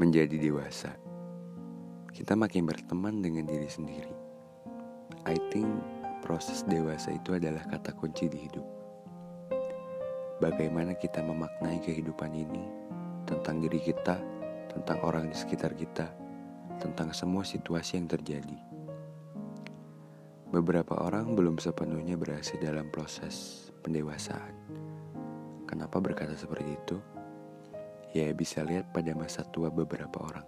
Menjadi dewasa, kita makin berteman dengan diri sendiri. I think proses dewasa itu adalah kata kunci di hidup. Bagaimana kita memaknai kehidupan ini tentang diri kita, tentang orang di sekitar kita, tentang semua situasi yang terjadi. Beberapa orang belum sepenuhnya berhasil dalam proses pendewasaan. Kenapa berkata seperti itu? Ya bisa lihat pada masa tua beberapa orang.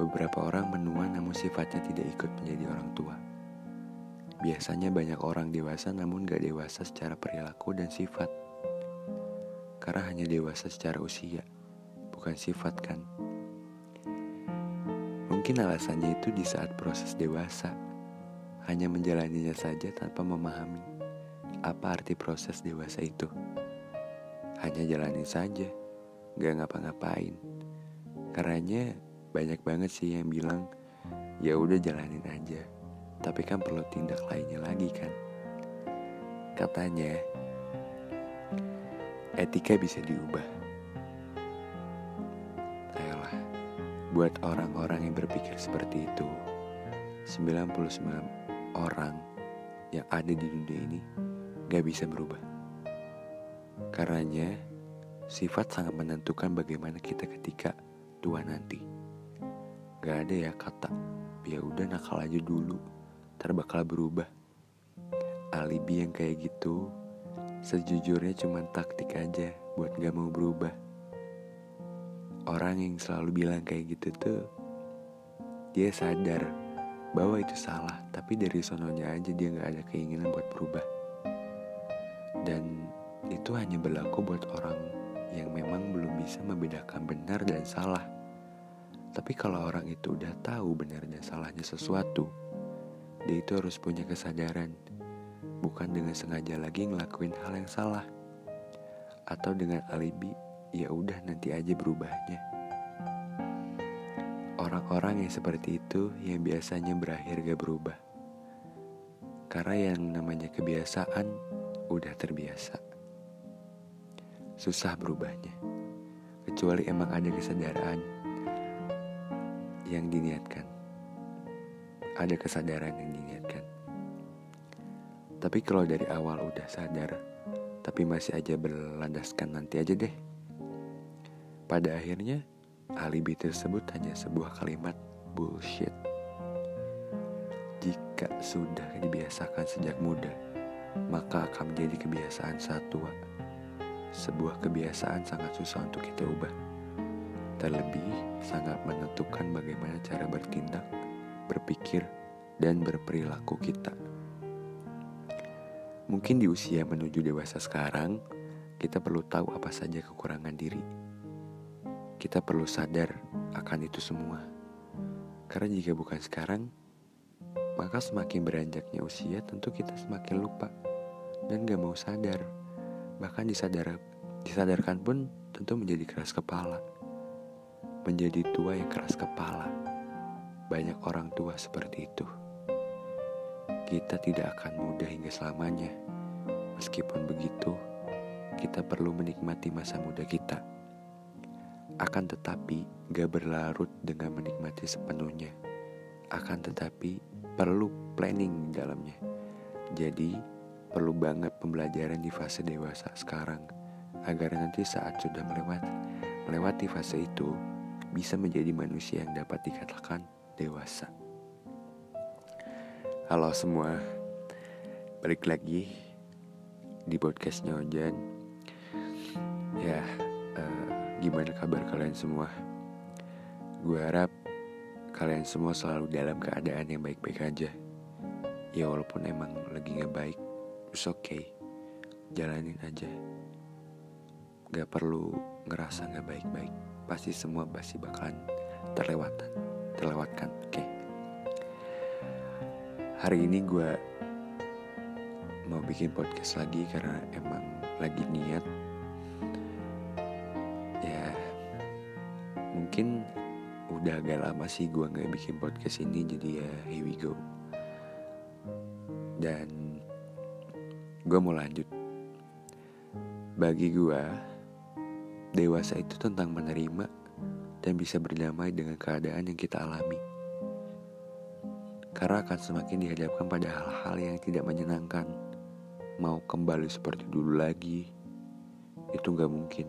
Beberapa orang menua namun sifatnya tidak ikut menjadi orang tua. Biasanya banyak orang dewasa namun gak dewasa secara perilaku dan sifat. Karena hanya dewasa secara usia, bukan sifat kan. Mungkin alasannya itu di saat proses dewasa, hanya menjalaninya saja tanpa memahami apa arti proses dewasa itu. Hanya jalani saja gak ngapa-ngapain. Karena banyak banget sih yang bilang, ya udah jalanin aja. Tapi kan perlu tindak lainnya lagi kan. Katanya, etika bisa diubah. Ayolah, buat orang-orang yang berpikir seperti itu, 99 orang yang ada di dunia ini gak bisa berubah. Karenanya, Sifat sangat menentukan bagaimana kita ketika tua nanti. Gak ada ya kata, ya udah nakal aja dulu, ntar bakal berubah. Alibi yang kayak gitu, sejujurnya cuma taktik aja buat gak mau berubah. Orang yang selalu bilang kayak gitu tuh, dia sadar bahwa itu salah, tapi dari sononya aja dia gak ada keinginan buat berubah. Dan itu hanya berlaku buat orang yang memang belum bisa membedakan benar dan salah. Tapi kalau orang itu udah tahu benar dan salahnya sesuatu, dia itu harus punya kesadaran, bukan dengan sengaja lagi ngelakuin hal yang salah, atau dengan alibi, ya udah nanti aja berubahnya. Orang-orang yang seperti itu yang biasanya berakhir gak berubah. Karena yang namanya kebiasaan udah terbiasa susah berubahnya. Kecuali emang ada kesadaran yang diniatkan. Ada kesadaran yang diniatkan. Tapi kalau dari awal udah sadar, tapi masih aja berlandaskan nanti aja deh. Pada akhirnya, alibi tersebut hanya sebuah kalimat bullshit. Jika sudah dibiasakan sejak muda, maka akan menjadi kebiasaan saat tua sebuah kebiasaan sangat susah untuk kita ubah. Terlebih, sangat menentukan bagaimana cara bertindak, berpikir, dan berperilaku kita. Mungkin di usia menuju dewasa sekarang, kita perlu tahu apa saja kekurangan diri. Kita perlu sadar akan itu semua. Karena jika bukan sekarang, maka semakin beranjaknya usia tentu kita semakin lupa dan gak mau sadar bahkan disadar, disadarkan pun tentu menjadi keras kepala. Menjadi tua yang keras kepala. Banyak orang tua seperti itu. Kita tidak akan mudah hingga selamanya. Meskipun begitu, kita perlu menikmati masa muda kita. Akan tetapi, gak berlarut dengan menikmati sepenuhnya. Akan tetapi, perlu planning dalamnya. Jadi, perlu banget pembelajaran di fase dewasa sekarang agar nanti saat sudah melewati melewati fase itu bisa menjadi manusia yang dapat dikatakan dewasa. Halo semua, balik lagi di podcastnya Ojan. Ya, uh, gimana kabar kalian semua? Gue harap kalian semua selalu dalam keadaan yang baik-baik aja. Ya walaupun emang lagi nggak baik, It's okay, jalanin aja. Gak perlu ngerasa gak baik-baik. Pasti semua pasti bakalan terlewatan, terlewatkan. Oke. Okay. Hari ini gue mau bikin podcast lagi karena emang lagi niat. Ya, mungkin udah agak lama sih gue nggak bikin podcast ini jadi ya here we go. Dan gue mau lanjut. Bagi gue, dewasa itu tentang menerima dan bisa berdamai dengan keadaan yang kita alami. Karena akan semakin dihadapkan pada hal-hal yang tidak menyenangkan. Mau kembali seperti dulu lagi, itu gak mungkin.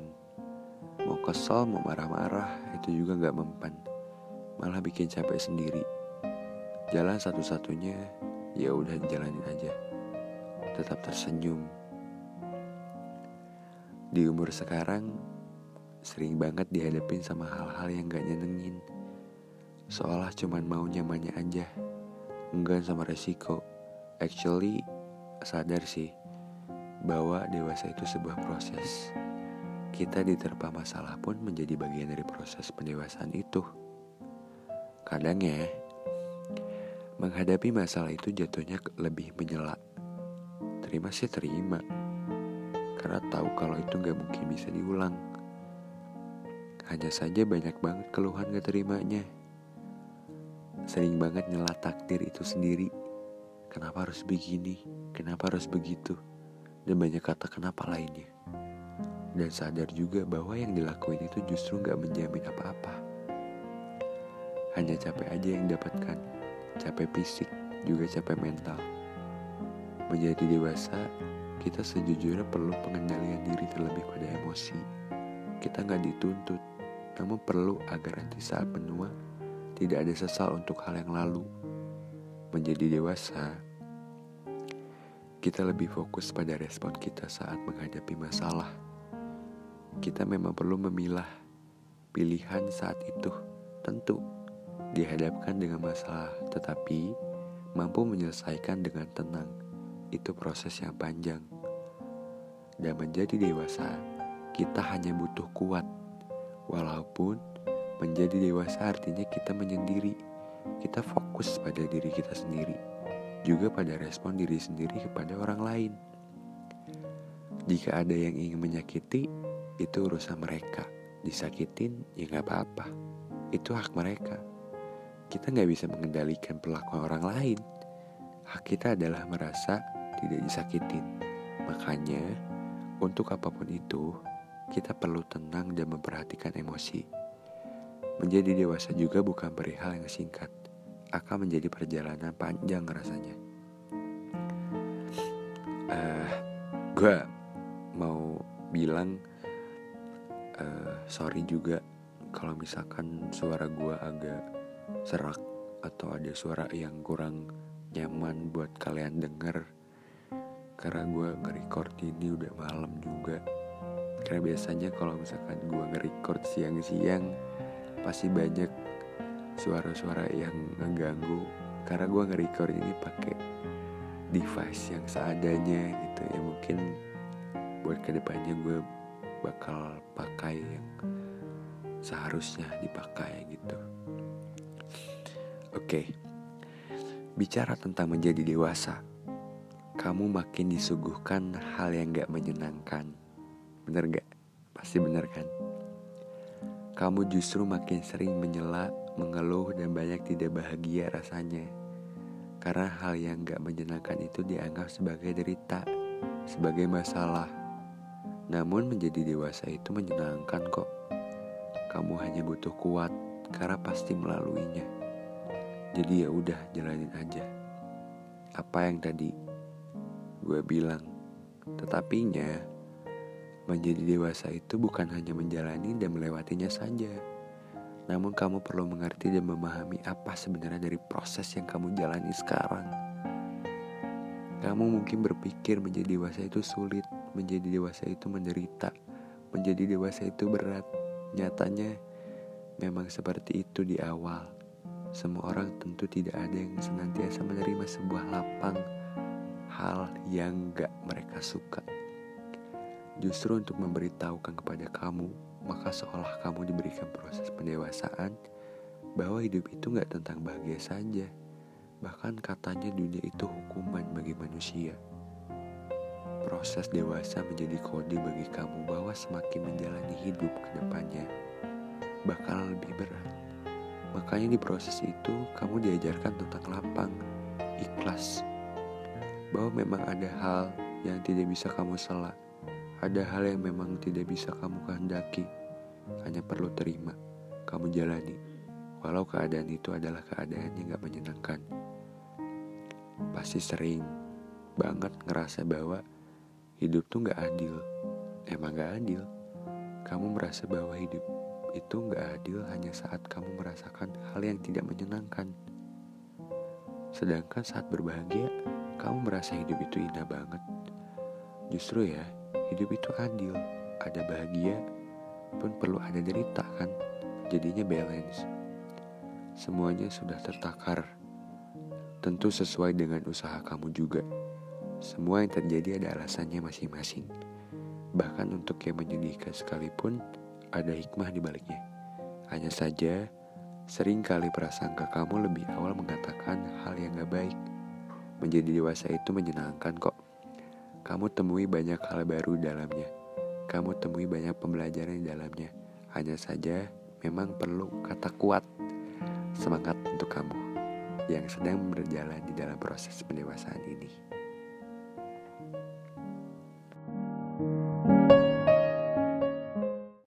Mau kesal, mau marah-marah, itu juga gak mempan. Malah bikin capek sendiri. Jalan satu-satunya, ya udah jalanin aja. Tetap tersenyum, di umur sekarang, sering banget dihadapin sama hal-hal yang gak nyenengin. Seolah cuman mau nyamannya aja. Enggan sama resiko. Actually, sadar sih bahwa dewasa itu sebuah proses. Kita diterpa masalah pun menjadi bagian dari proses pendewasaan itu. Kadang ya, menghadapi masalah itu jatuhnya lebih menyela. Terima sih terima karena tahu kalau itu gak mungkin bisa diulang. Hanya saja banyak banget keluhan gak terimanya. Sering banget nyela takdir itu sendiri. Kenapa harus begini? Kenapa harus begitu? Dan banyak kata kenapa lainnya. Dan sadar juga bahwa yang dilakuin itu justru gak menjamin apa-apa. Hanya capek aja yang dapatkan. Capek fisik, juga capek mental. Menjadi dewasa kita sejujurnya perlu pengendalian diri terlebih pada emosi. Kita nggak dituntut, namun perlu agar nanti saat menua tidak ada sesal untuk hal yang lalu. Menjadi dewasa, kita lebih fokus pada respon kita saat menghadapi masalah. Kita memang perlu memilah pilihan saat itu, tentu dihadapkan dengan masalah, tetapi mampu menyelesaikan dengan tenang itu proses yang panjang. Dan menjadi dewasa, kita hanya butuh kuat. Walaupun menjadi dewasa artinya kita menyendiri. Kita fokus pada diri kita sendiri. Juga pada respon diri sendiri kepada orang lain. Jika ada yang ingin menyakiti, itu urusan mereka. Disakitin, ya nggak apa-apa. Itu hak mereka. Kita nggak bisa mengendalikan perlakuan orang lain. Hak kita adalah merasa tidak disakitin. Makanya, untuk apa pun itu, kita perlu tenang dan memperhatikan emosi. Menjadi dewasa juga bukan perihal yang singkat, akan menjadi perjalanan panjang rasanya. Uh, eh, gue mau bilang uh, sorry juga kalau misalkan suara gue agak serak atau ada suara yang kurang nyaman buat kalian denger karena gue nge-record ini udah malam juga. Karena biasanya kalau misalkan gue nge-record siang-siang pasti banyak suara-suara yang ngeganggu. Karena gue nge-record ini pakai device yang seadanya gitu ya. Mungkin buat ke depannya gue bakal pakai yang seharusnya dipakai gitu. Oke. Bicara tentang menjadi dewasa kamu makin disuguhkan hal yang gak menyenangkan. Bener gak? Pasti bener kan? Kamu justru makin sering menyela, mengeluh, dan banyak tidak bahagia rasanya. Karena hal yang gak menyenangkan itu dianggap sebagai derita, sebagai masalah. Namun menjadi dewasa itu menyenangkan kok. Kamu hanya butuh kuat karena pasti melaluinya. Jadi ya udah jalanin aja. Apa yang tadi gue bilang. Tetapinya, menjadi dewasa itu bukan hanya menjalani dan melewatinya saja. Namun kamu perlu mengerti dan memahami apa sebenarnya dari proses yang kamu jalani sekarang. Kamu mungkin berpikir menjadi dewasa itu sulit, menjadi dewasa itu menderita, menjadi dewasa itu berat. Nyatanya memang seperti itu di awal. Semua orang tentu tidak ada yang senantiasa menerima sebuah lapang hal yang gak mereka suka. Justru untuk memberitahukan kepada kamu, maka seolah kamu diberikan proses pendewasaan bahwa hidup itu gak tentang bahagia saja. Bahkan katanya dunia itu hukuman bagi manusia. Proses dewasa menjadi kode bagi kamu bahwa semakin menjalani hidup ke depannya bakal lebih berat. Makanya di proses itu kamu diajarkan tentang lapang, ikhlas, bahwa memang ada hal yang tidak bisa kamu salah, ada hal yang memang tidak bisa kamu kehendaki, hanya perlu terima. kamu jalani, walau keadaan itu adalah keadaan yang gak menyenangkan. Pasti sering banget ngerasa bahwa hidup tuh gak adil. Emang gak adil. Kamu merasa bahwa hidup itu gak adil hanya saat kamu merasakan hal yang tidak menyenangkan. Sedangkan saat berbahagia, kamu merasa hidup itu indah banget. Justru ya, hidup itu adil. Ada bahagia, pun perlu ada derita kan. Jadinya balance. Semuanya sudah tertakar. Tentu sesuai dengan usaha kamu juga. Semua yang terjadi ada alasannya masing-masing. Bahkan untuk yang menyedihkan sekalipun, ada hikmah di baliknya. Hanya saja, sering kali prasangka kamu lebih awal mengatakan hal yang gak baik. Menjadi dewasa itu menyenangkan kok. Kamu temui banyak hal baru di dalamnya. Kamu temui banyak pembelajaran di dalamnya. Hanya saja memang perlu kata kuat. Semangat untuk kamu yang sedang berjalan di dalam proses pendewasaan ini.